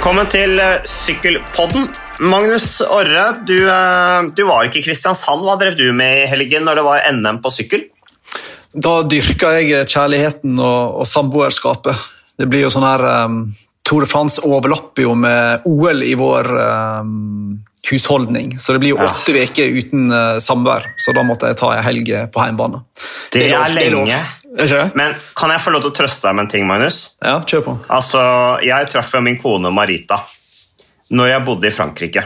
Velkommen til eh, Sykkelpodden. Magnus Orre, du, eh, du var ikke i Kristiansand. Hva drev du med i helgen når det var NM på sykkel? Da dyrka jeg kjærligheten og, og samboerskapet. Det blir jo sånn her um, Tour de France overlapper jo med OL i vår um, husholdning, så det blir jo åtte uker uten uh, samvær. Så da måtte jeg ta ei helg på hjemmebane. Det, er, lov, lenge. Det er det? Men kan jeg få lov til å trøste deg med en ting, Magnus? Ja, kjør på. Altså, Jeg traff jo min kone Marita når jeg bodde i Frankrike.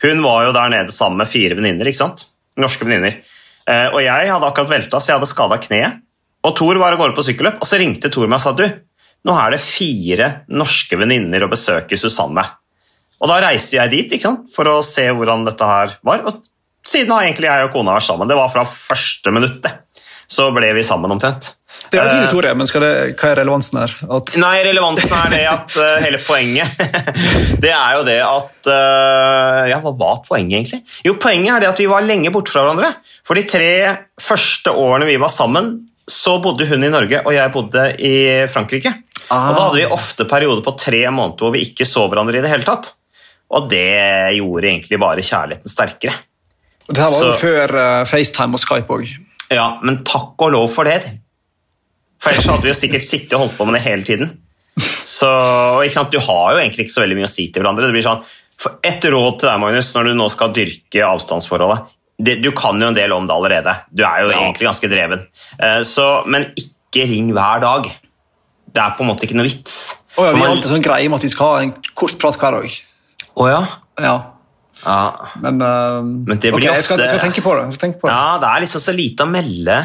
Hun var jo der nede sammen med fire venninner. ikke sant? Norske venninner. Eh, og jeg hadde akkurat velta, så jeg hadde skada kneet. Og Thor var av gårde på sykkelløp, og så ringte Thor meg og sa du, nå er det fire norske venninner å besøke Susanne. Og da reiste jeg dit ikke sant? for å se hvordan dette her var. Og siden har egentlig jeg og kona vært sammen. Det var fra første minutt. Så ble vi sammen omtrent. Det er en fin historie, men det, hva er relevansen her? At... Nei, Relevansen er det at uh, hele poenget Det er jo det at uh, Ja, hva var poenget, egentlig? Jo, Poenget er det at vi var lenge borte fra hverandre. For de tre første årene vi var sammen, så bodde hun i Norge, og jeg bodde i Frankrike. Ah. Og Da hadde vi ofte perioder på tre måneder hvor vi ikke så hverandre i det hele tatt. Og det gjorde egentlig bare kjærligheten sterkere. Og Det her var så... jo før uh, FaceTime og Skype òg. Ja, men takk og lov for det. For ellers hadde vi jo sikkert sittet og holdt på med det hele tiden. Så, Du har jo egentlig ikke så veldig mye å si til hverandre. Det blir sånn, for Et råd til deg, Magnus, når du nå skal dyrke avstandsforholdet. Det, du kan jo en del om det allerede. Du er jo ja. egentlig ganske dreven. Eh, så, men ikke ring hver dag. Det er på en måte ikke noe vits. Oh, ja, vi har alltid sånn greie med at vi skal ha en kort prat hver dag. Oh, ja? Ja. Ja. Men, uh, Men det blir okay, ofte jeg skal, jeg skal, tenke på det. Tenke på det. Ja, Det er liksom så lite å melde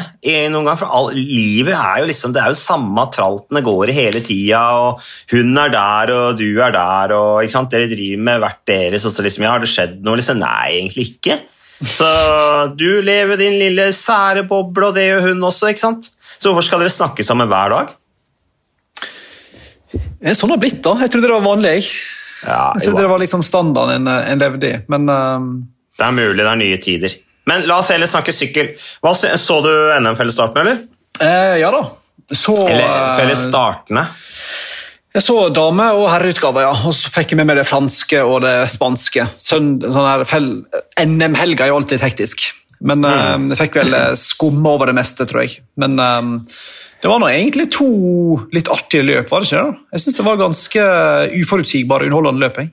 noen gang, for all, livet er jo liksom det er jo samme traltene går i hele tida, og hun er der, og du er der, og ikke sant? dere driver med hvert deres, og så liksom ja, Har det skjedd noe? Liksom, Nei, egentlig ikke. Så du lever din lille sære boble, og det gjør hun også, ikke sant? Så hvorfor skal dere snakke sammen hver dag? Sånn har det blitt, da. Jeg trodde det var vanlig. jeg. Ja, jeg trodde det var liksom standarden en, en levde i, men um... Det er mulig det er nye tider. Men la oss heller snakke sykkel. Hva, så du NM-fellesstarten, eller? Eh, ja da. Så, eller eh, fellesstartene? Jeg så dame- og herreutgave, ja. Og så fikk jeg med meg det franske og det spanske. Sånn NM-helga er jo alltid hektisk. Men mm. um, jeg fikk vel eh, skumme over det meste, tror jeg. Men um, det var nå egentlig to litt artige løp, var det ikke det? Jeg syns det var ganske uforutsigbare, underholdende løp. Jeg.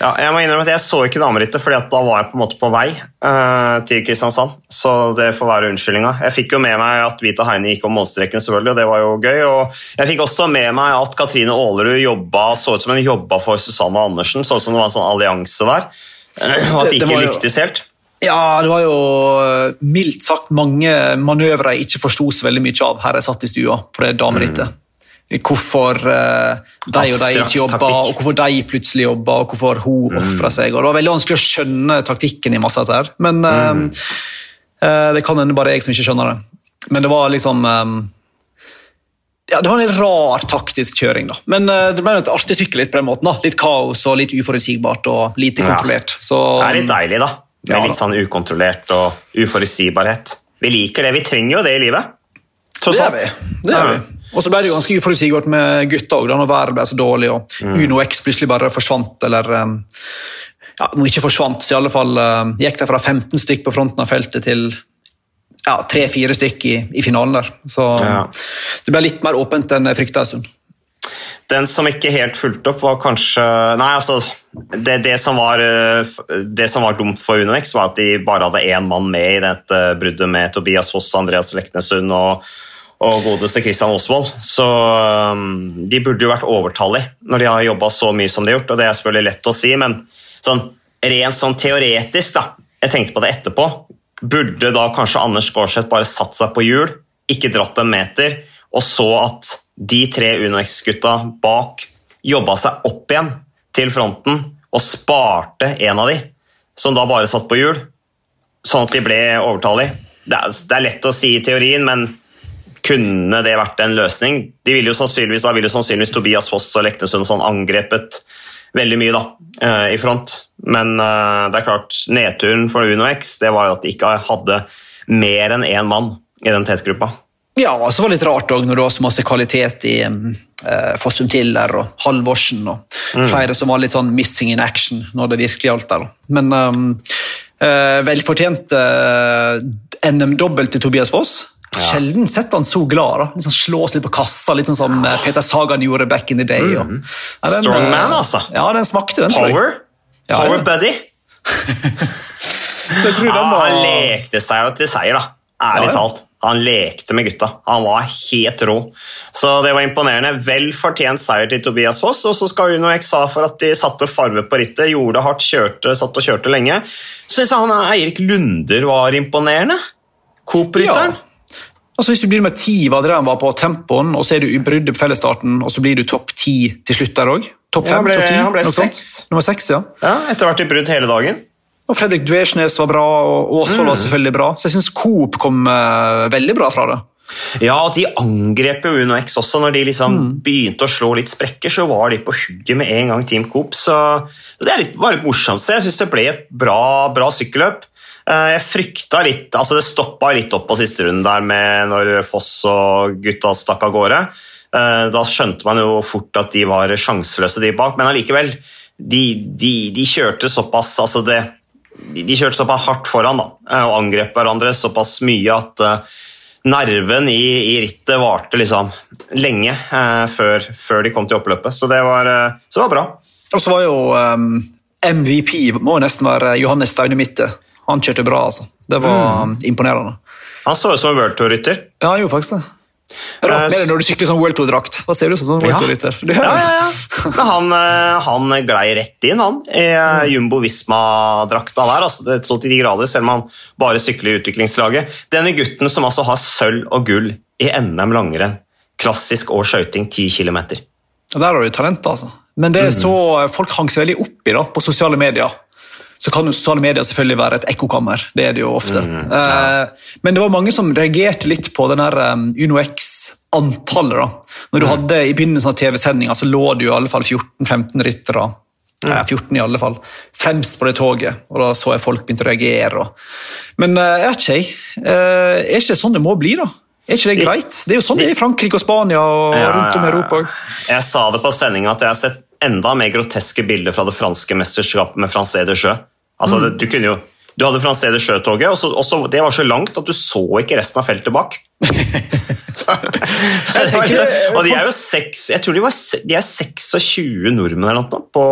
Ja, jeg må innrømme at jeg så ikke damerittet, for da var jeg på en måte på vei uh, til Kristiansand. Så det får være unnskyldninga. Jeg fikk jo med meg at Vita Heine gikk om målstreken, selvfølgelig, og det var jo gøy. Og jeg fikk også med meg at Katrine Aalerud jobba, så ut som hun jobba for Susanne Andersen. Så ut som det var en sånn allianse der. Og at det ikke lyktes helt. Ja, det var jo eh, mildt sagt mange manøvre jeg ikke forsto så veldig mye av her jeg satt i stua på det damerittet. Mm. Hvorfor uh, de og de ikke jobba, og hvorfor de plutselig jobba, og hvorfor hun mm. ofra seg. Og det var veldig vanskelig å skjønne taktikken i masse av dette. Men uh, mm. uh, det kan hende bare jeg som ikke skjønner det. Men det var liksom um, ja, Det var en rar taktisk kjøring, da. Men det ble et artig sykkel litt på den måten. da. Litt kaos og litt uforutsigbart og lite kontrollert. Så, det er litt deilig, da. Med ja, litt sånn ukontrollert og uforutsigbarhet. Vi liker det. Vi trenger jo det i livet. Tross alt. Det er vi. Det er vi. Og så ble det jo ganske uforutsigbart med gutta òg, når været ble så dårlig og mm. Uno X plutselig bare forsvant, eller um, ja, Om ikke forsvant, så i alle fall uh, gikk det fra 15 stykk på fronten av feltet til ja, tre-fire stykk i, i, finalen der. Så ja. det ble litt mer åpent enn jeg frykta en stund. Den som ikke helt fulgte opp, var kanskje Nei, altså det, det, som var, det, som var, dumt for UnoX, var at de bare hadde én mann med i dette bruddet med Tobias Foss, Andreas Leknesund og, og godeste Christian Osvold. Så um, de burde jo vært overtallige når de har jobba så mye som de har gjort. og Det er selvfølgelig lett å si, men sånn, rent sånn teoretisk, da, jeg tenkte på det etterpå, burde da kanskje Anders Gaarseth bare satt seg på hjul, ikke dratt en meter, og så at de tre UnoX-gutta bak jobba seg opp igjen til fronten og sparte en av de, som da bare satt på hjul, sånn at de ble overtallige. Det er, det er lett å si i teorien, men kunne det vært en løsning? De ville jo sannsynligvis, da ville sannsynligvis Tobias Foss og Leknesund sånn angrepet veldig mye da, eh, i front. Men eh, det er klart, nedturen for UnoX det var jo at de ikke hadde mer enn én mann i den tetgruppa. Ja, og så var det litt rart òg, når det var så masse kvalitet i uh, Fossum Tiller og Halvorsen og mm. flere som var litt sånn missing in action når det virkelig gjaldt der. Men um, uh, velfortjent uh, NM-dobbel til Tobias Foss. Ja. Sjelden sett han så glad. da. Liksom Slås litt på kassa, litt sånn som ja. Peter Sagan gjorde back in the day. Og, mm. ja, den, Strong man, altså. Ja, den smakte, den. Power. Power buddy. så jeg tror den var... Han lekte seg jo til seier, da. Ærlig talt. Han lekte med gutta. Han var helt rå. Så det var imponerende. Vel fortjent seier til Tobias Foss. Og så skal Uno X ha for at de satte farve på rittet, gjorde hardt, kjørte, satt og kjørte lenge. Så syns han Eirik Lunder var imponerende. Coop-rytteren. Ja. Altså Hvis du blir med ti hva det var på tempoen, og så er du i bruddet på fellesstarten, og så blir du topp ti til slutt der òg? Topp fem? Ja, topp ti? Han ble seks. Nummer seks, ja. ja. Etter hvert i brudd hele dagen. Og Fredrik Dvesjnes var bra, og Åsvold var mm. selvfølgelig bra. Så jeg syns Coop kom uh, veldig bra fra det. Ja, de angrep jo Uno X også. Når de liksom mm. begynte å slå litt sprekker, så var de på hugget med en gang Team Coop. Så det litt, var litt morsomt. Så jeg syns det ble et bra, bra sykkelløp. Eh, jeg frykta litt altså Det stoppa litt opp på siste runden der med når Foss og gutta stakk av gårde. Eh, da skjønte man jo fort at de var sjanseløse, de bak, men allikevel. De, de, de kjørte såpass altså det, de kjørte såpass hardt foran da, eh, og angrep hverandre såpass mye at uh, nerven i, i, rittet varte liksom lenge uh, før, før, de kom til oppløpet. Så det var, uh, så det var bra. Og så var jo um, MVP må nesten være Johannes Staune Mitte. Han kjørte bra, altså. Det var mm. imponerende. Han så ut som en World Tour-rytter. Ja, han gjorde faktisk det. Rart med det når du sykler sånn World Tour-drakt. Da ser du sånn World Tour-rytter. Ja. ja, ja, ja. Han, eh, han glei rett inn, han, i eh, mm. Jumbo Visma-drakta der. altså det Så til de grader, selv om han bare sykler i utviklingslaget. Denne gutten som altså har sølv og gull i NM langrenn. Klassisk og skøyting 10 km. Der har du talent, altså. Men det er mm. så folk hang seg veldig opp i da, på sosiale medier så kan jo sosiale medier selvfølgelig være et ekkokammer. Det er det jo ofte. Mm, ja. Eh, men det var mange som reagerte litt på den der um, Uno X-antallet. da. Når du mm. hadde I begynnelsen av TV-sendinga så lå det jo i alle fall 14-15 ryttere. Mm. 14 i alle fall. Fremst på det toget, og da så jeg folk begynte å reagere. Men uh, jeg vet ikke, uh, er ikke det sånn det må bli, da? Er ikke det greit? Det er jo sånn det er i Frankrike og Spania og ja, rundt om i Europa. Jeg sa det på sendinga at jeg har sett enda mer groteske bilder fra det franske mesterskapet med Francé de Jeu. Altså, mm. du kunne jo du hadde Francais Sjøtoget, og, så, og så, det var så langt at du så ikke resten av feltet bak. og de er jo seks, jeg tror de, var, de er 26 nordmenn eller noe på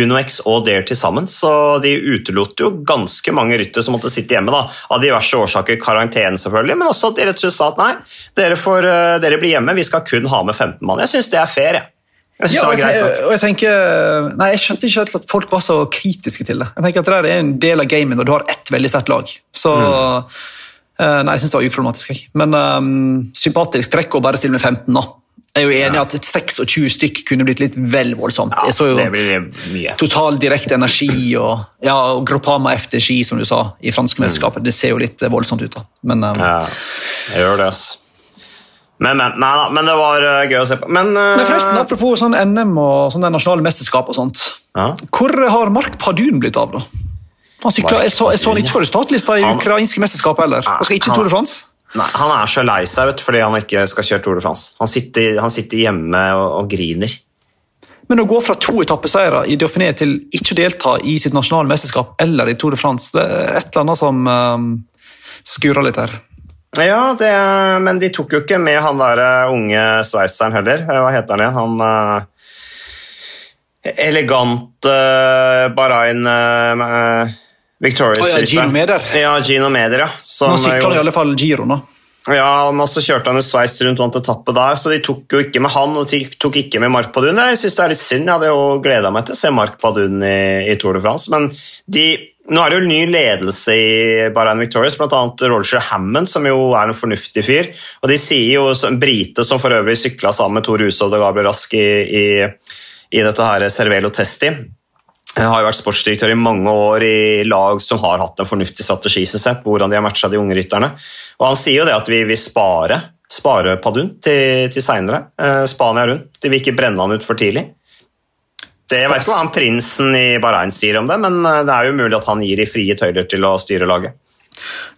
UnoX og Dare til sammen, så de utelot jo ganske mange ryttere som måtte sitte hjemme. da, Av diverse årsaker, karantene selvfølgelig, men også at de rett og slett sa at nei, dere, får, eh, dere blir hjemme, vi skal kun ha med 15 mann. Jeg syns det er fair. jeg. Jeg, ja, og jeg, og jeg, tenker, nei, jeg skjønte ikke helt at folk var så kritiske til det. Jeg tenker at Det er en del av gamen når du har ett veldig sterkt lag. Så, mm. uh, nei, Jeg syns det var uproblematisk. Men um, sympatisk trekk å bare stille med 15. da. Jeg er jo enig i ja. at 26 stykk kunne blitt litt vel voldsomt. Ja, jeg så jo det blir mye. Total direkte energi og, ja, og Gropama FDG, som du sa, i franske mesterskapet. Mm. Det ser jo litt voldsomt ut. da. Men, um, ja, jeg gjør det, ass. Men, men, nei, nei, men det var uh, gøy å se på. Men, uh, men forresten, Apropos sånn NM og det nasjonale mesterskap, og sånt. Ja. Hvor har Mark Padun blitt av? da? Han sykla, jeg, så, jeg så han ikke på resultatlista i ukrainske mesterskap heller. Han skal ikke Tour de France? Nei, Han er så lei seg vet, fordi han ikke skal kjøre Tour de France. Han sitter, han sitter hjemme og, og, griner. Men å gå fra to etappeseiere i Dauphiné til ikke å delta i sitt nasjonale mesterskap eller i Tour de France, det er et eller annet som um, skurrer litt her. Ja, det, men de tok jo ikke med han der eh, unge sveitseren heller. Eh, hva heter han igjen? Han uh, elegant uh, Bahrain uh, Victorious oh, ja, Gino Meder. Ja, Gino Meder, ja. Som, Nå sikrer han i alle fall Giro nå. Ja, men så kjørte han jo Sveits rundt vant etappe der, så de tok jo ikke med han og de tok ikke med Mark Padun. Jeg synes det er litt synd, jeg hadde jo gleda meg til å se Mark Padun i, i Tour de France, men de nå er det jo ny ledelse i Bahrain Victorious, bl.a. Roger Hammond, som jo er en fornuftig fyr. Og de sier jo en brite som for øvrig sykla sammen med Tor Hushovd og Gabriel Rask i, i, i dette her Cervelo Testi. Jeg har jo vært sportsdirektør i mange år i lag som har hatt en fornuftig strategi synes jeg, på hvordan de har matcha de unge rytterne. Og Han sier jo det at vi vil spare, spare Padun til, til seinere. Eh, Spania rundt. De vil ikke brenne han ut for tidlig. Det vet ikke hva han prinsen i Bahrain sier om det, men eh, det er jo mulig at han gir de frie tøyler til å styre laget.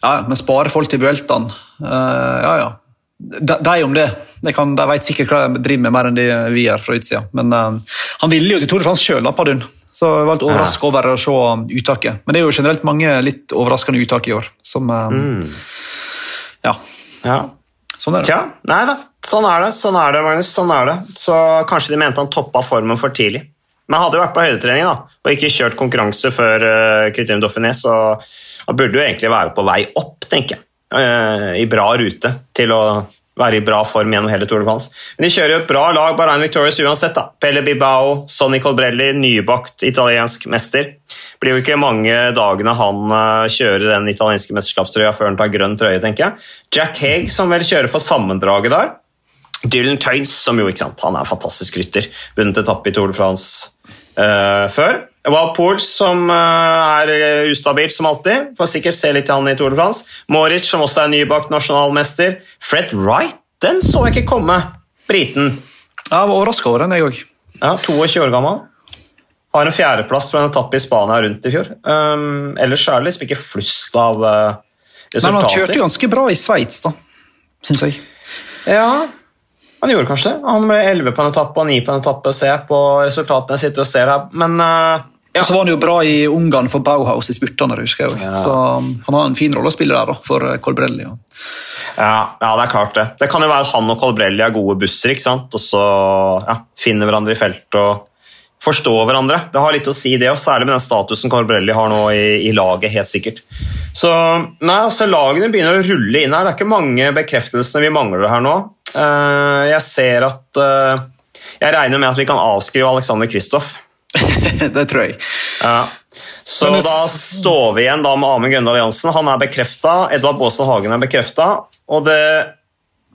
Ja, men spare folk til Vueltaen uh, Ja, ja. de, de om det. De, kan, de vet sikkert hva de driver med, mer enn det vi gjør fra utsida. Men uh, han ville jo til Tour de France sjøl, Padun. Så jeg var litt overraska over å se uttaket. Men det er jo generelt mange litt overraskende uttak i år. Som uh, mm. ja. ja. Sånn er det. Tja, nei da. Sånn er det, sånn er det, Magnus. Sånn er det. Så kanskje de mente han toppa formen for tidlig. Men hadde jo vært på høydetrening da, og ikke kjørt konkurranse før uh, Criterium Dauphiné, så han burde jo egentlig være på vei opp, tenker jeg. Uh, I bra rute til å være i bra form gjennom hele Tour de France. Men de kjører jo et bra lag, Bahrain Victorious uansett. da. Pelle Bibao, Sonny Colbrelli, nybakt italiensk mester. Blir jo ikke mange dagene han uh, kjører den italienske mesterskapstrøya før han tar grønn trøye, tenker jeg. Jack Haig, som vel kjører for sammendraget der. Dylan Tøyds, som jo ikke sant, han er fantastisk rytter. Vunnet etappe i Tour de France uh, før. Wild Pools, som uh, er ustabil som alltid. Får sikkert se litt til han i Tour de France. Moritz, som også er nybakt nasjonalmester. Fred Wright, den så jeg ikke komme. Briten. Jeg var overraska over den, jeg òg. Ja, 22 år gammel. Har en fjerdeplass fra en etappe i Spania rundt i fjor. Um, ellers er det liksom ikke flust av uh, resultater. Men han kjørte ganske bra i Sveits, da, syns jeg. Ja, han gjorde kanskje det. Han ble 11 på en etappe og 9 på en etappe, Se på resultatene jeg sitter og ser her. Men uh, ja. Så var han jo bra i Ungarn for Bauhaus i spurtene. husker jeg. Ja. Så um, Han har en fin rolle å spille der da, for uh, Colbrelli. Ja. Ja, det er klart det. Det kan jo være at han og Colbrelli er gode busser, ikke sant? og så ja, finner hverandre i feltet og forstår hverandre. Det har litt å si, det, og særlig med den statusen Colbrelli har nå i, i, laget. helt sikkert. Så nei, altså Lagene begynner å rulle inn her. Det er ikke mange bekreftelsene vi mangler her nå. Uh, jeg ser at uh, Jeg regner med at vi kan avskrive Alexander Kristoff. det tror jeg. Ja. Så det... da står vi igjen da med Amund Grøndal Jansen. Han er bekrefta. Edvard Baasen Hagen er bekrefta. Og det,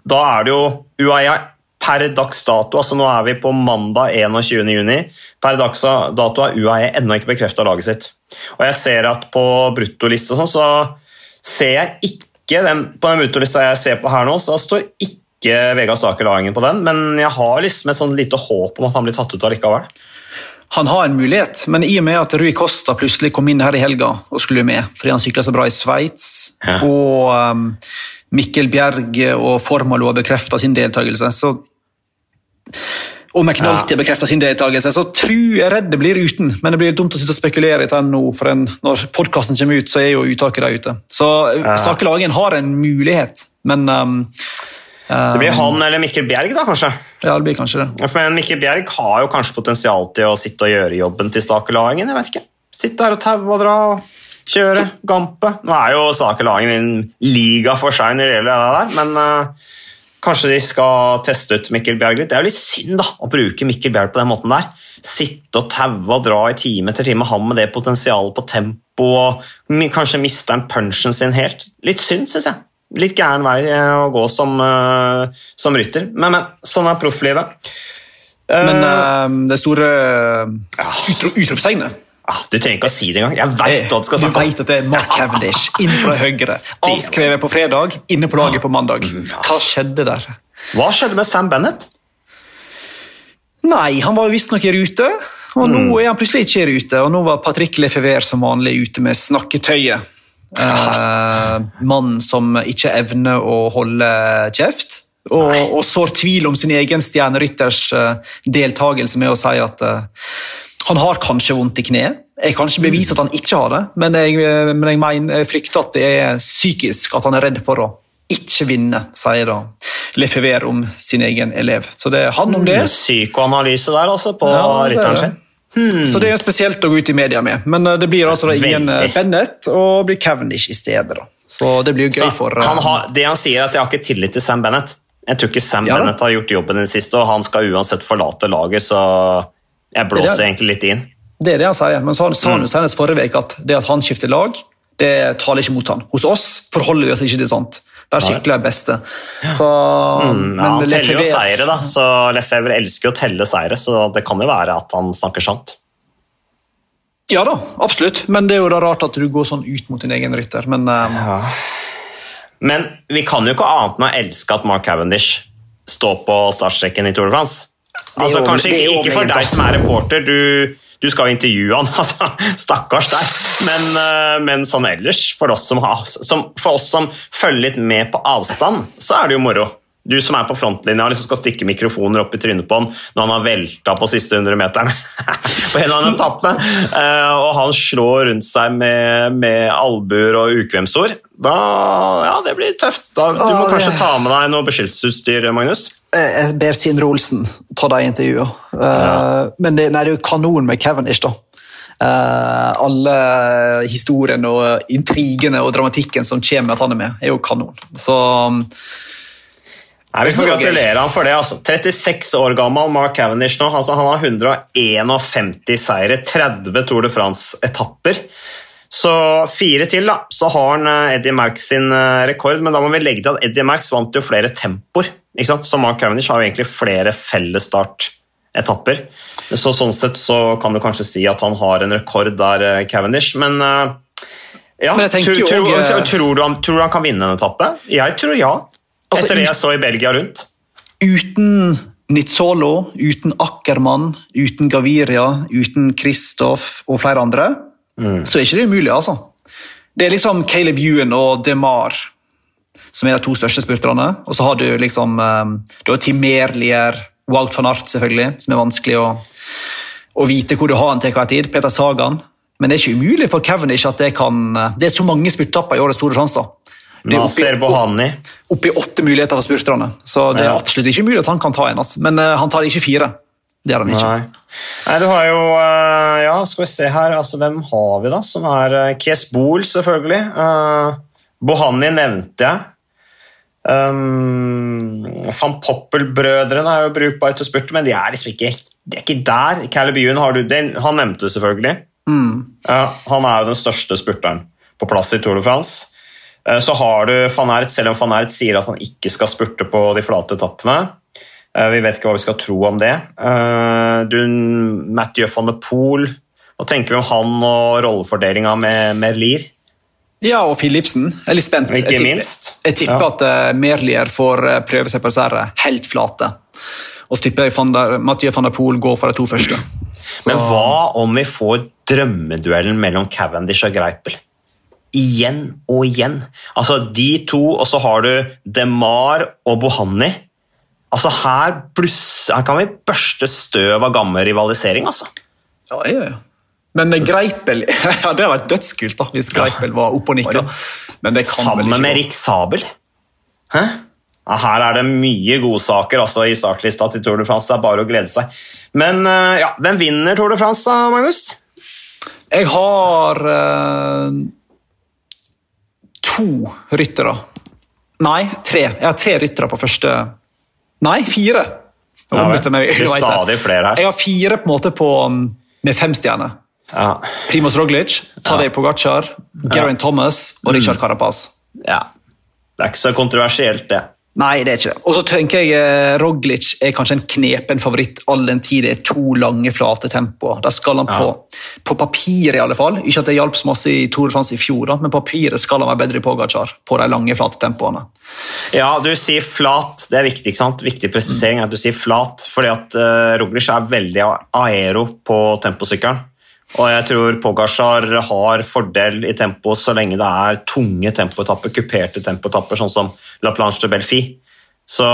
da er det jo UAE per dags dato, altså nå er vi på mandag 21.6. Per dags dato er UAE ennå ikke bekrefta laget sitt. Og jeg ser at på bruttolista sånn, så ser jeg ikke den, På den bruttolista jeg ser på her nå, så står ikke Vegard Saker Laringen på den, men jeg har liksom et sånn lite håp om at han blir tatt ut allikevel han har en mulighet, men i og med at Rui Costa plutselig kom inn her i helga og skulle med fordi han sykla så bra i Sveits, ja. og um, Mikkel Bjerg og Formalo har bekrefta sin deltakelse, så og McNulty har bekrefta sin deltakelse, så tror jeg redd det blir uten. Men det blir dumt å sitte og spekulere i det nå, for en, når podkasten kommer ut, så er jo uttaket der ute. Så ja. Stakelagen har en mulighet, men um, det blir han eller Mikkel Bjerg, da, kanskje? Ja, det blir kanskje det. For Mikkel Bjerg har jo kanskje potensial til å sitte og gjøre jobben til Stake Laingen. jeg vet ikke. Sitte der og taue og dra og kjøre, gampe. Nå er jo Stake Laingen i en liga for seg når det gjelder det der, men uh, kanskje de skal teste ut Mikkel Bjerg litt. Det er jo litt synd da, å bruke Mikkel Bjerg på den måten der. Sitte og taue og dra i time etter time, han med det potensialet på tempo, og kanskje mister han punchen sin helt. Litt synd, syns jeg litt gæren vei eh, å gå som, uh, som rytter. Men, men, sånn er profflivet. Men uh, det store uh, utropstegnet Ah, du trenger ikke å si det engang. Jeg vet hva du skal snakke om. Du vet at det er Mark Cavendish inn fra høyre. Avskrevet på fredag, inne på laget på mandag. Mm, hva skjedde der? Hva skjedde med Sam Bennett? Nei, han var visstnok i rute. Og nå mm. er han plutselig ikke i rute. Og nå var Patrick Lefever som vanlig ute med snakketøyet. Uh, mann som ikke evner å holde kjeft. Og, og sår tvil om sin egen stjernerytters uh, deltakelse med å si at uh, han har kanskje vondt i kneet. Jeg kan ikke bevise at han ikke har det, men jeg, men jeg, mener, jeg frykter at det er psykisk at han er redd for å ikke vinne, sier da Lefever om sin egen elev. Så det er han om det. Psykoanalyse der, altså, på ja, rytteren sin. Hmm. Så det er spesielt å gå ut i media med. Men eh, det blir altså ingen eh, Bennett og blir Cavendish i stedet. Da. Så det blir jo gøy for han har, Det han sier, er at jeg har ikke tillit til Sam Bennett. Jeg tror ikke Sam ja, Bennett har gjort jobben i det siste, og han skal uansett forlate laget, så jeg blåser det det. egentlig litt inn. Det er det han sier, men så sa han jo senest forrige uke at det at han skifter lag, det taler ikke mot han. Hos oss forholder vi oss ikke til sånt. Der sykler jeg beste. Så, mm, ja, han teller jo seire, da, så Lefebvre elsker jo å telle seire, så det kan jo være at han snakker sant. Ja da, absolutt, men det er jo da rart at du går sånn ut mot din egen rytter. Men, um... ja. men vi kan jo ikke annet enn å elske at Mark Cavendish står på startstreken i Tour de France. Altså, kanskje ikke, ikke for deg som er reporter, du, du skal jo intervjue han, altså, stakkars deg. Men, eh, men, sånn ellers, for oss, som har, som, for oss som følger litt med på avstand, så er det jo moro. Du som er på frontlinja liksom skal stikke mikrofoner opp i trynet på han når han har velta på siste 100 meteren på en eller annen etappe, uh, og han slår rundt seg med, med albuer og ukvemsord, da Ja, det blir tøft. Da, du må kanskje ta med deg noe beskyttelsesutstyr, Magnus? Jeg ber Sindre Olsen ta de intervjuene. Ja. Uh, men det, nei, det er jo kanon med Cavendish, da. Uh, alle historiene og intrigene og dramatikken som kommer med at han er med, er jo kanon. Så Nei, Vi får gratulere han for det. altså. 36 år gammel Mark Cavendish nå. altså Han har 151 seire, 30 Tour de France-etapper. Så fire til, da, så har han eh, Eddie Merckx sin eh, rekord. Men da må vi legge til at Eddie Merckx vant jo flere tempoer. ikke sant? Så Mark Cavendish har jo egentlig flere fellesstartetapper. Så sånn sett så kan du kanskje si at han har en rekord der, eh, Cavendish. Men ja, men tror, tror, tror, tror, du han, tror du han kan vinne en etappe? Jeg tror ja. Altså, Etter det jeg så i Belgia rundt. Uten Nizzolo, uten Ackermann, uten Gaviria, uten Kristoff og flere andre, mm. så er ikke det umulig, altså. Det er liksom Caleb Ewan og DeMar som er de to største spurterne. Og så har du liksom um, du har Tim Merlier, Walt van Art, selvfølgelig, som er vanskelig å, å vite hvor du har han til hver tid. Peter Sagan. Men det er ikke umulig for Cavendish at det kan Det er så mange spurttapper i årets Store sjanse. Nasser Bohani. Oppi åtte muligheter for spurterne. Så det er absolutt ikke mulig at han kan ta en. Altså. Men uh, han tar ikke fire. Det er han ikke. Nei. Nei, du har jo uh, Ja, skal vi se her. Altså, hvem har vi, da? Som er uh, Kes Bohl, selvfølgelig. Bohani nevnte jeg. Um, Van Poppel-brødrene er jo brukbare til å spurte, men de er liksom ikke, de er ikke der. Caleb Ewan har du, den, han nevnte du selvfølgelig. Mm. han er jo den største spurteren på plass i Tour de France. Eh, så har du van Ert, selv om van Ert sier at han ikke skal spurte på de flate etappene. Eh, vi vet ikke hva vi skal tro om det. Eh, du, Mathieu van de Poel, hva tenker vi om han og rollefordelinga med Merlier? Ja, og Philipsen. Jeg er litt spent. Ikke jeg tipper, minst. Jeg tipper ja. at Merlier får prøve seg på disse helt flate. Og så tipper jeg at Mathieu van der Poel går for de to første. Så. Men hva om vi får drømmeduellen mellom Cavendish og Greipel? Igjen og igjen. Altså De to, og så har du DeMar og Bohanni. Altså her, pluss, her kan vi børste støv av gammel rivalisering, altså. Ja, ja, ja. Men Greipel ja, Det hadde vært dødskult da, hvis Greipel var oppe og nikka. Sammen med Rik Sabel. Hæ? Ja, her er det mye godsaker altså, i startlista til Tour de France. Det er bare å glede seg. Men eh, ja, hvem vinner Tour de France, da, Magnus? Jeg har uh to ryttere. Nei, tre. Jeg har tre ryttere på første Nei, fire! Ja, det er stadig flere her. Jeg har fire på en måte på, um, med fem stjerner. Ja. Primoz Roglic, Tadej ja. Pogacar, Geraint. Thomas og Richard mm. Carapaz. Ja. Det er ikke så kontroversielt, det. Nei, det er ikke det. Og så tenker jeg eh, Roglic er kanskje en knepen favoritt all den tid det er to lange, flate tempoer. Der skal han på, ja. på papiret, i alle fall. Ikke at det hjalp så masse i Tour de France i fjor, da, men på papiret skal han være bedre i Pogacar på de lange, flate tempoene. Ja, du sier flat. Det er viktig. ikke sant? Viktig presisering at du sier flat, fordi at uh, Roglic er veldig aero på temposykkelen. Og jeg tror Pogacar har fordel i tempo så lenge det er tunge tempoetapper, kuperte tempoetapper, sånn som La Planche de Belfi. Så,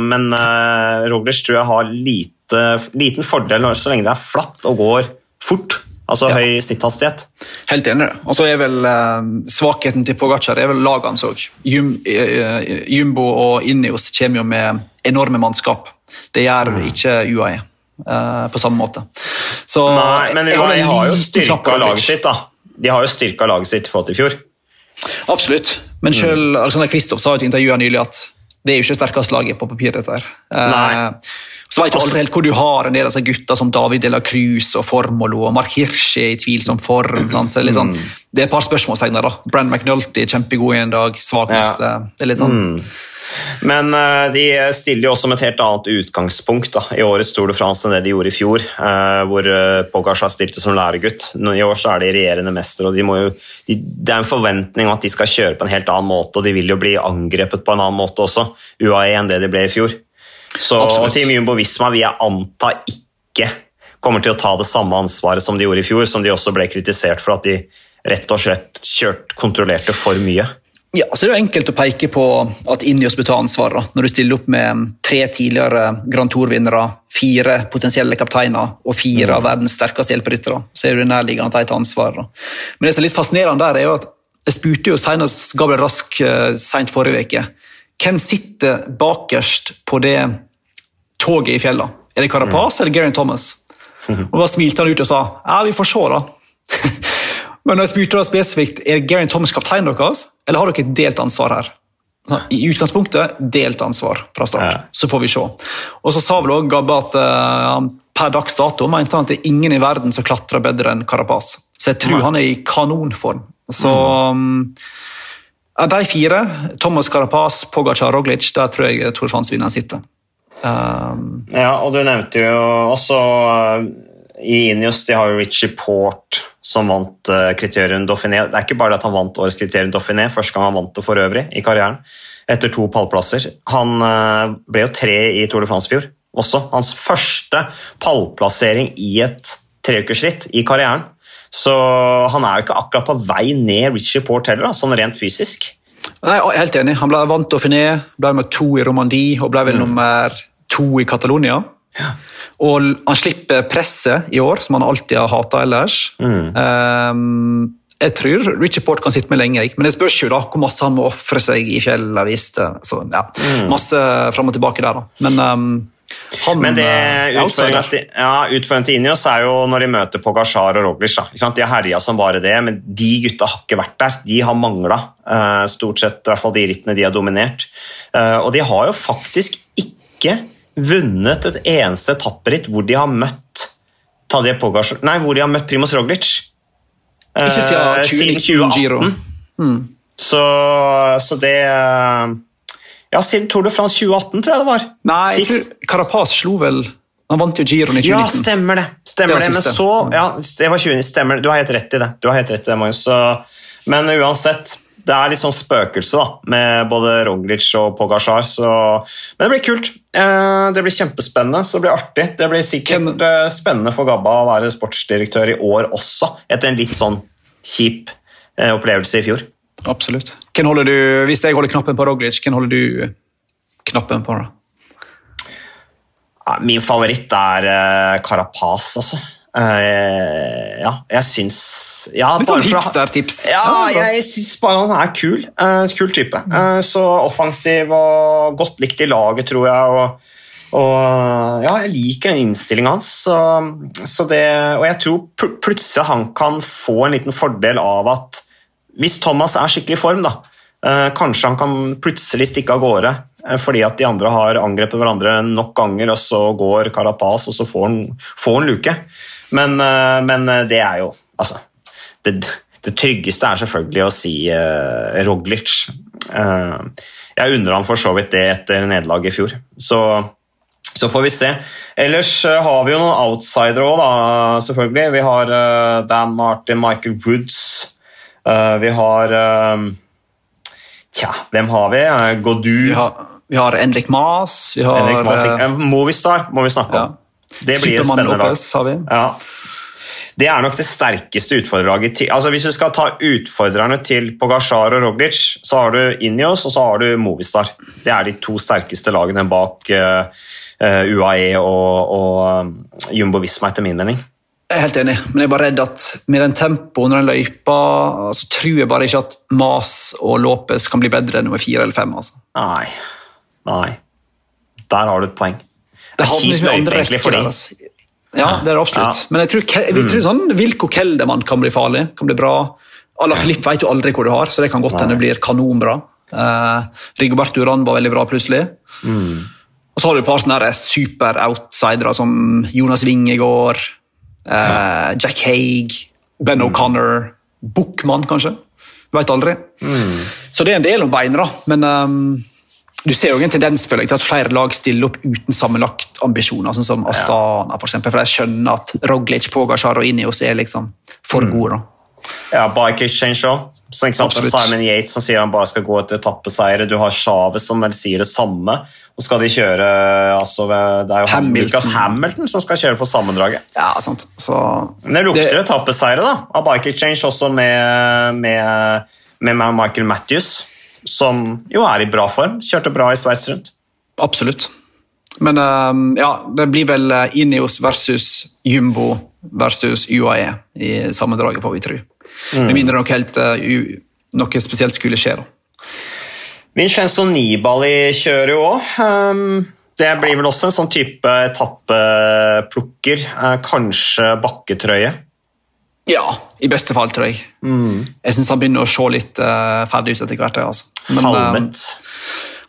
men uh, Roglic tror jeg har lite, liten fordel så lenge det er flatt og går fort. Altså ja. høy snitthastighet. Helt enig. Og så er vel uh, Svakheten til Pogacar er vel lagene òg. Jum, uh, Jumbo og Ineos kommer jo med enorme mannskap. Det gjør mm. ikke UAE uh, på samme måte. Så, Nei, men de har jo styrka laget sitt, da. De har jo styrka laget sitt i forhold til i fjor. Absolutt. Men selv mm. Alexander Kristoff sa i et intervju nylig at det er jo ikke sterkeste laget på papiret. dette her. Nei. Så veit du aldri helt hvor du har en del av gutta som David de la Cruz og Formolo og Mark Hirsche i tvilsom form. Så det, er sånn, mm. det er et par spørsmålstegn der. da. Brand McNulty kjempegod i en dag, svak neste. Ja. Det er litt sånn. Mm. Men uh, de stiller jo også med et helt annet utgangspunkt da, i årets Tour de France enn det de gjorde i fjor, uh, hvor uh, Pogacar stilte som læregutt. I år så er de regjerende mester, og de jo, de, det er en forventning om at de skal kjøre på en helt annen måte, og de vil jo bli angrepet på en annen måte også, UAE enn det de ble i fjor. Så Absolutt. Team Jumbo Visma vil jeg anta ikke kommer til å ta det samme ansvaret som de gjorde i fjor, som de også ble kritisert for at de rett og slett kjørt, kontrollerte for mye. Ja, så Det er jo enkelt å peke på at Injos bør ta ansvaret Når du stiller opp med tre tidligere Grand Tour-vinnere, fire potensielle kapteiner og fire mm. av verdens sterkeste hjelperyttere, så er det nærliggende at de tar ansvar. Men det som er litt fascinerende der, er jo at jeg spurte jo senest Gabriel Rask uh, sent forrige uke. Hvem sitter bakerst på det toget i fjellet. Er det Carapaz eller Geraint Thomas? Og Da smilte han ut og sa ja, vi får se, da. Men når jeg spurte da spesifikt, er Geraint Thomas kapteinen deres, eller har dere et delt ansvar her? I utgangspunktet delt ansvar fra start, så får vi se. Og så sa vel også Gabbe at uh, per dags dato mente han at det er ingen i verden som klatrer bedre enn Carapaz. Så jeg tror han er i kanonform. Så um, de fire, Thomas Carapaz, Pogacar Roglic, der tror jeg Tor Fans vinneren sitter. Um, ja, og du nevnte jo også uh, i Inius de har jo Richie Port som vant uh, kriterium Dauphiné. Det er ikke bare at han vant årets kriterium Dauphiné, første gang han vant det for øvrig i karrieren, etter to pallplasser. Han uh, ble jo tre i Tour de France fjor også. Hans første pallplassering i et treukersritt i karrieren. Så han er jo ikke akkurat på vei ned Richie Port heller, sånn rent fysisk. Nei, Helt enig. Han ble vant til Dauphiné, ble nummer to i Romandie og ble vel mm. nummer to i Catalonia. Ja. Og han slipper presset i år, som han alltid har hata ellers. Mm. Um, jeg tror Richie Port kan sitte med lenge, men det spørs jo da hvor masse han må ofre seg i fjellet. Viste. Så, ja, mm. Masse fram og tilbake der, da. Men um, han, Men det eh, utfordringen til, ja, til Inios er jo når de møter Pogasjar og Roglic. De har herja som bare det, men de gutta har ikke vært der. De har mangla uh, stort sett i hvert fall de rittene de har dominert. Uh, og de har jo faktisk ikke vunnet et eneste etapperitt hvor de har møtt Tadje Pogacar Nei, hvor de har møtt Primoz Roglic. Uh, ikke siden 2018. Mm. Så, så, det Ja, siden Tour de France 2018, tror jeg det var. Nei, jeg tror Carapaz slo vel Han vant jo Giroen i 2019. Ja, stemmer det. Stemmer det, det. Men så Ja, det var 2019. stemmer det. Du har helt rett i det. Du har helt rett i det, Magnus. Men uansett det er litt sånn spøkelse da, med både Roglic og Pogasjar. Så... Men det blir kult. Eh, det blir kjempespennende, så det blir artig. Det blir sikkert Ken... Eh, spennende for Gabba å være sportsdirektør i år også, etter en litt sånn kjip eh, opplevelse i fjor. Absolutt. Hvem holder du, Hvis jeg holder knappen på Roglic, hvem holder du knappen på? da? Min favoritt er Carapaz, altså. Uh, ja, jeg syns ja, Litt sånn hipstertips. Ja, jeg syns bare han er kul. Uh, kul type. Uh, så offensiv og godt likt i laget, tror jeg. Og, og ja, jeg liker den innstillinga hans. Så, så det, og jeg tror pl plutselig han kan få en liten fordel av at hvis Thomas er skikkelig i form, da, kanskje han kan plutselig stikke av gårde fordi at de andre har angrepet hverandre nok ganger, og så går Carapaz, og så får han, får han luke. Men, eh, men eh, det er jo Altså det, det, tryggeste er selvfølgelig å si uh, Roglic. Uh, jeg unner han for så vidt det etter nederlaget i fjor. Så, så, får vi se. Ellers har vi jo noen outsidere òg, selvfølgelig. Vi har Dan Martin, Michael Woods. Vi har Tja, hvem har vi? Godu. Vi har, vi har Endrik Mas. Vi har Endrik Mas. Movistar må vi snakke om. Ja. Det blir Superman spennende. Lopez har vi. Ja. Det er nok det sterkeste utfordrerlaget. Altså, hvis du skal ta utfordrerne til Pogasjar og Roglic, så har du Inios og så har du Movistar. Det er de to sterkeste lagene bak uh, UAE og, og um, Jumbo Visma, etter min mening. Jeg er helt enig, men jeg er bare redd at med den tempoet under den løypa, så tror jeg bare ikke at Mas og Lopez kan bli bedre enn nummer fire eller fem. Altså. Nei. Nei. Der har du et poeng. Det er kjipt løype egentlig for dem. Ja, det er det absolutt. Ja. Men jeg tror, jeg tror mm. sånn Wilko Keldermann kan bli farlig. kan bli bra. Ala Filip vet jo aldri hvor du har, så det kan godt hende blir kanonbra. Uh, Rigoberto Uran var veldig bra plutselig. Mm. Og så har du et par sånne super-outsidere som Jonas Wingegård, uh. Jack Haig, Ben. O'Connor, Buchmann kanskje. Veit aldri. Mm. Så det er en del om beina, men um, du ser jo en tendens føler jeg, til at flere lag stiller opp uten sammenlagt ambisjoner, sånn som Astana. For, eksempel, for jeg skjønner at Roglic, Pogacar og Ineos er liksom for mm. gode. Da. Ja, Bike Exchange òg. Simon Yates som sier han bare skal gå etter etappeseiere. Du har Chávez som vel sier det samme. Og skal de kjøre altså, Det er jo Hamilton. Lucas Hamilton som skal kjøre på sammendraget. Ja, sant. Så, Men det lukter etappeseiere da, av Bike Exchange også med, med, med Michael Matthews. som jo er i bra form. Kjørte bra i Sveits rundt. Absolutt. Men um, ja, det blir vel eh, Ineos versus Jumbo versus UAE i sammendraget, får vi tro. Mm. Med mindre noe, helt, uh, noe spesielt skulle skje. da. Vincenzo Nibali kjører jo òg. Um, det blir vel også en sånn type etappeplukker. Uh, kanskje bakketrøye. Ja, i beste fall, tror jeg. Mm. Jeg syns han begynner å se litt uh, ferdig ut etter hvert. Altså. Men uh,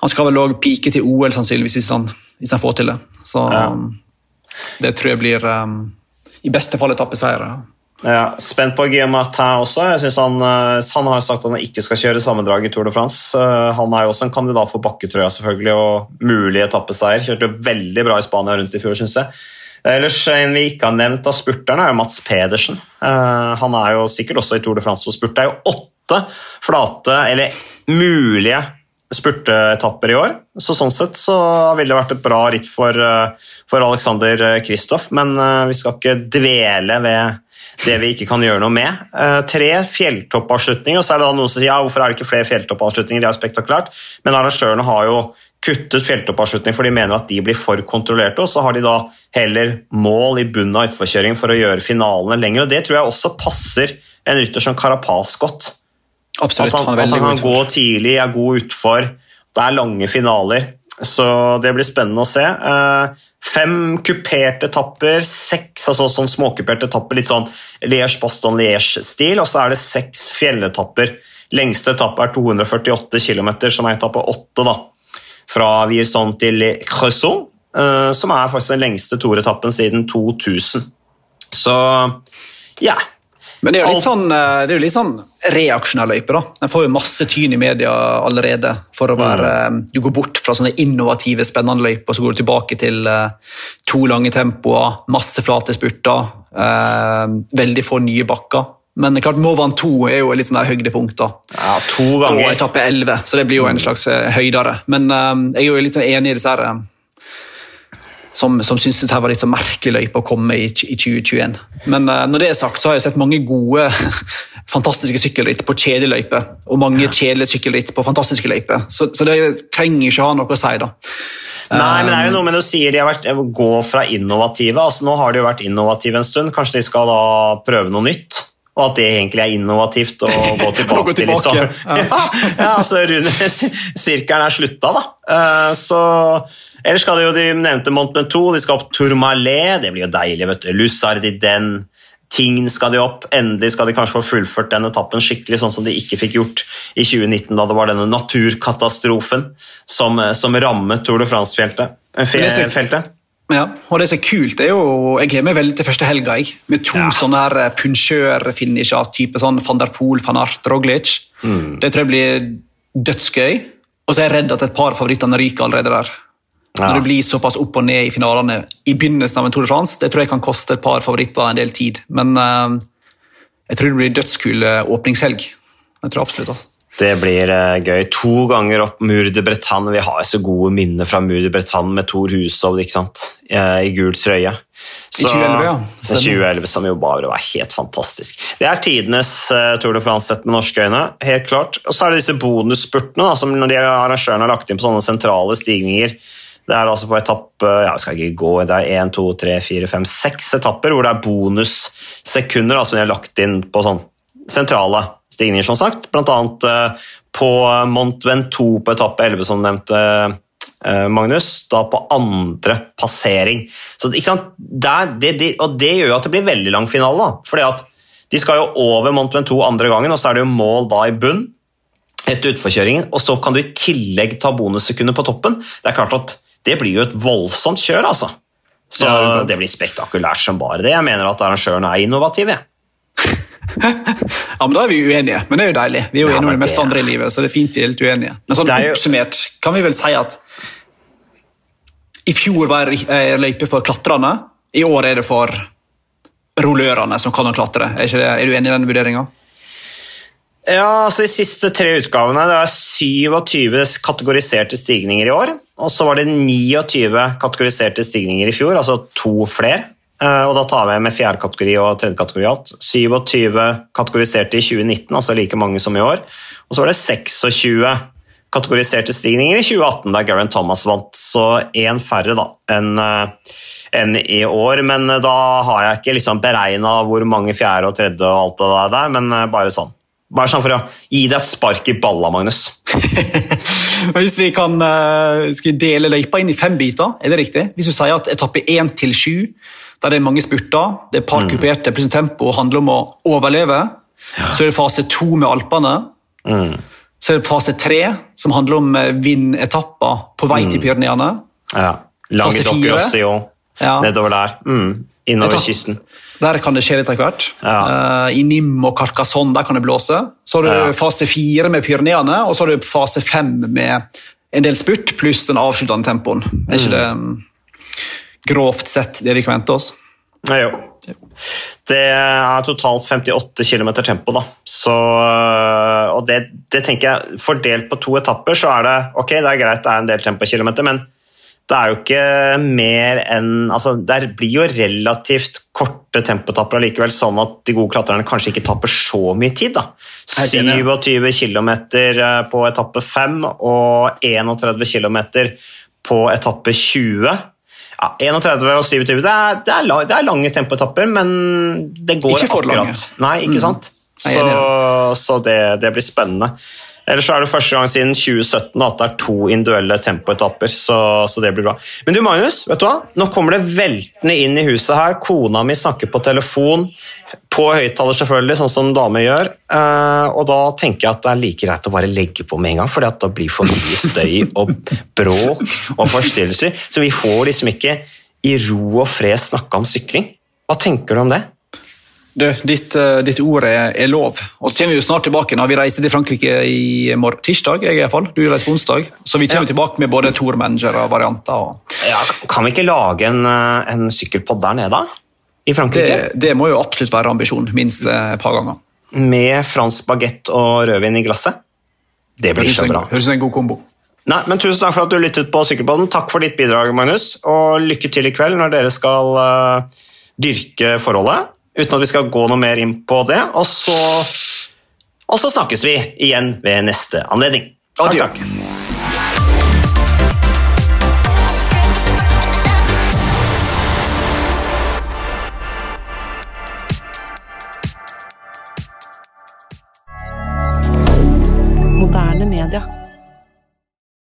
han skal vel òg pike til OL, sannsynligvis, hvis han, hvis han får til det. Så ja. um, det tror jeg blir um, i beste fall etappeseier. Ja, spent på Guillaume Martin også. Jeg synes han, han har sagt at han ikke skal kjøre sammendrag i Tour de France. Han er jo også en kandidat for bakketrøya selvfølgelig, og mulig etappeseier. Kjørte veldig bra i Spania rundt i fjor, syns jeg. Ellers En vi ikke har nevnt av spurterne, er jo Mats Pedersen. Han er jo sikkert også i Tour de France for spurt. Det er jo åtte flate, eller mulige spurteetapper i år. Så Sånn sett så ville det vært et bra ritt for, for Alexander Kristoff, men vi skal ikke dvele ved det vi ikke kan gjøre noe med. tre fjelltoppavslutninger, og så er det da noen som sier ja, hvorfor er det ikke flere fjelltoppavslutninger, det er spektakulært, men arrangørene har jo kuttet fjelltoppavslutning for de mener at de blir for kontrollerte. og Så har de da heller mål i bunnen av utforkjøringen for å gjøre finalene lenger. og Det tror jeg også passer en rytter som Carapaz godt. Absolutt, at han, han, at han kan gå tidlig, er god utfor. Det er lange finaler, så det blir spennende å se. Eh, fem kuperte etapper, seks altså sånn småkuperte etapper, litt sånn Liège-Baston-Liège-stil, og så er det seks fjelletapper. Lengste etappe er 248 km, som er etappe åtte. da fra Vierson til Creusot, eh, som er faktisk den lengste Tour-etappen siden 2000. Så ja. Men det er jo litt sånn, eh, det litt sånn reaksjonær løype. da. Den får jo masse tyn i media allerede. for å være, mm. Du går bort fra sånne innovative, spennende løyper, så går du tilbake til uh, to lange tempoer, masse flate spurter, veldig få nye bakker. Men klart Movan 2 er jo litt sånn der høydepunkt da. Ja, to ganger. På etappe 11, så det blir jo en slags uh, høydere. Men jeg er jo litt sånn enig i disse her, som, som syntes dette var litt så merkelig løype å komme i, i 2021. Men når det er sagt, så har jeg sett mange gode, fantastiske sykkelritt på kjedelige løyper. Og mange ja. kjedelige sykkelritt på fantastiske løyper. Så, så, det trenger ikke ha noe å si, da. Nei, men det er jo noe med å sier de har vært, gå fra innovative. altså Nå har de jo vært innovative en stund. Kanskje de skal da prøve noe nytt? Og at det egentlig er innovativt å gå tilbake, gå tilbake. Liksom. Ja. ja, altså Sirkelen er slutta, da. Uh, så Ellers skal de jo de nevnte Mont Ventoux, de skal opp Tourmalet, det blir jo deilig. vet du. Lussardi den, Ting skal de opp. Endelig skal de kanskje få fullført den etappen skikkelig, sånn som de ikke fikk gjort i 2019, da det var denne naturkatastrofen som, som rammet Tour de France-feltet. Ja, og det som er kult, er jo Jeg gleder meg veldig til første helga. Med to ja. sånne her eh, punsjør-finisher, type sånn van der Poel, van Art, Roglic. Mm. Det tror jeg blir dødsgøy. Og så er jeg redd at et par av favorittene ryker allerede der. Ja. Når det blir såpass opp og ned i finalene i begynnelsen av en Tour de France, det tror jeg kan koste et par favoritter en del tid. Men uh, jeg tror det blir dødskul eh, åpningshelg. Jeg tror absolutt altså. Det blir uh, gøy. To ganger opp Mur de Bretagne. Vi har så gode minner fra Mur de Bretagne med Thor Hushovd sant? i gul trøye. Så, I 2011, ja. 2011, Som jo bare var helt fantastisk. Det er tidenes Tour de France sett med norske øyne. helt klart. Og så er det disse bonusspurtene da, som når de arrangørene har lagt inn på sånne sentrale stigninger. Det er altså på etappe ja, jeg skal ikke gå, det er 1, 2, 3, 4, 5, 6 etapper hvor det er bonussekunder som de har lagt inn på sånn sentrale stigninger, som sagt. Blant annet eh, på Mont Ventoux på etappe 11, som nevnte eh, Magnus, da på andre passering. Så, Der, det, det, og det gjør jo at det blir veldig lang finale. da, fordi at De skal jo over Mont Ventoux andre gangen, og så er det jo mål da i bunn etter utforkjøringen. Og så kan du i tillegg ta bonussekunder på toppen. Det er klart at det blir jo et voldsomt kjør, altså. Så det blir spektakulært som bare det. Jeg mener at arrangørene er innovative. ja, men Da er vi uenige, men det er jo deilig. Vi er jo ja, enige om det meste andre i livet, så det er fint vi er litt uenige. Men sånn jo... oppsummert kan vi vel si at i fjor var ei løype for klatrerne, i år er det for rullørene som kan klatre. Er, det, er du enig i den vurderinga? Ja, altså De siste tre utgavene det var 27 kategoriserte stigninger i år. Og så var det 29 kategoriserte stigninger i fjor, altså to flere. Eh, og da tar vi med fjerde kategori og tredje kategori alt. 27 kategoriserte i 2019, altså like mange som i år. Og så var det 26 kategoriserte stigninger i 2018, der Geraint Thomas vant. Så én færre da enn en i år. Men da har jeg ikke liksom beregna hvor mange fjerde og tredje og alt det der, men bare sånn. Bare sånn for å gi deg et spark i balla, Magnus. Hvis vi kan dele løypa inn i fem biter, er det riktig? Hvis du sier at etappe én til sju, der det er mange spurter, det er par mm. kuperte, pluss tempo handler om å overleve, ja. så er det fase to med Alpene. Mm. Så er det fase tre, som handler om vindetapper på vei mm. til Pyreneene. Ja. Languedoc Rossio, ja. nedover der. Mm. Innover kysten. Der kan det skje litt av hvert. Ja. Uh, I Nim og Carcassonne der kan det blåse. Så har du ja. fase fire med Pyreneene, og så har du fase fem med en del spurt pluss den avsluttende tempoen. Er ikke mm. det grovt sett det vi kan vente oss? Ja, jo. Det er totalt 58 km tempo, da. Så, og det, det, tenker jeg Fordelt på to etapper, så er det ok, det er greit det er en del tempokilometer, men det er jo ikke mer enn altså, Det blir jo relativt korte tempotapper likevel, sånn at de gode klatrerne kanskje ikke tapper så mye tid. da. 27 km eh, på etappe 5 og 31 km på etappe 20. Ja, 31 og 27 det er, det er, det er lange tempoetapper, men det går ikke for akkurat. Lange. Nei, ikke mm. sant? Så, så det, det blir spennende. Ellers er det første gang siden 2017 at det er to individuelle tempoetapper. Så, så, det blir bra. Men du Magnus, vet du hva? nå kommer det veltende inn i huset her. Kona mi snakker på telefon, på høyttaler selvfølgelig, sånn som damer gjør. Uh, og da tenker jeg at det er like greit å bare legge på med en gang, for da blir for mye støy og bråk og forstyrrelser. Så vi får liksom ikke i ro og fred snakke om sykling. Hva tenker du om det? Du, ditt, eh, ditt, ord er, er, lov. Og så kommer Vi jo snart tilbake når vi reiser til Frankrike i morgen, tirsdag. jeg i hvert fall. Du reiser på onsdag. Så vi kommer ja. tilbake med både tourmanager og varianter. Og... Ja, kan vi ikke lage en, eh, en sykkelpod der nede? da? I Frankrike? Det, det, må jo absolutt være ambisjonen. Minst et par ganger. Med fransk bagett og rødvin i glasset? Det blir så bra. Høres ut som en god kombo. Nei, men Tusen takk for at du lyttet på Sykkelpodden. Takk for ditt bidrag, Magnus. Og lykke til i kveld når dere skal uh, dyrke forholdet uten at vi skal gå noe mer inn på det. Og så, og så snakkes vi igjen ved neste anledning. Takk, takk.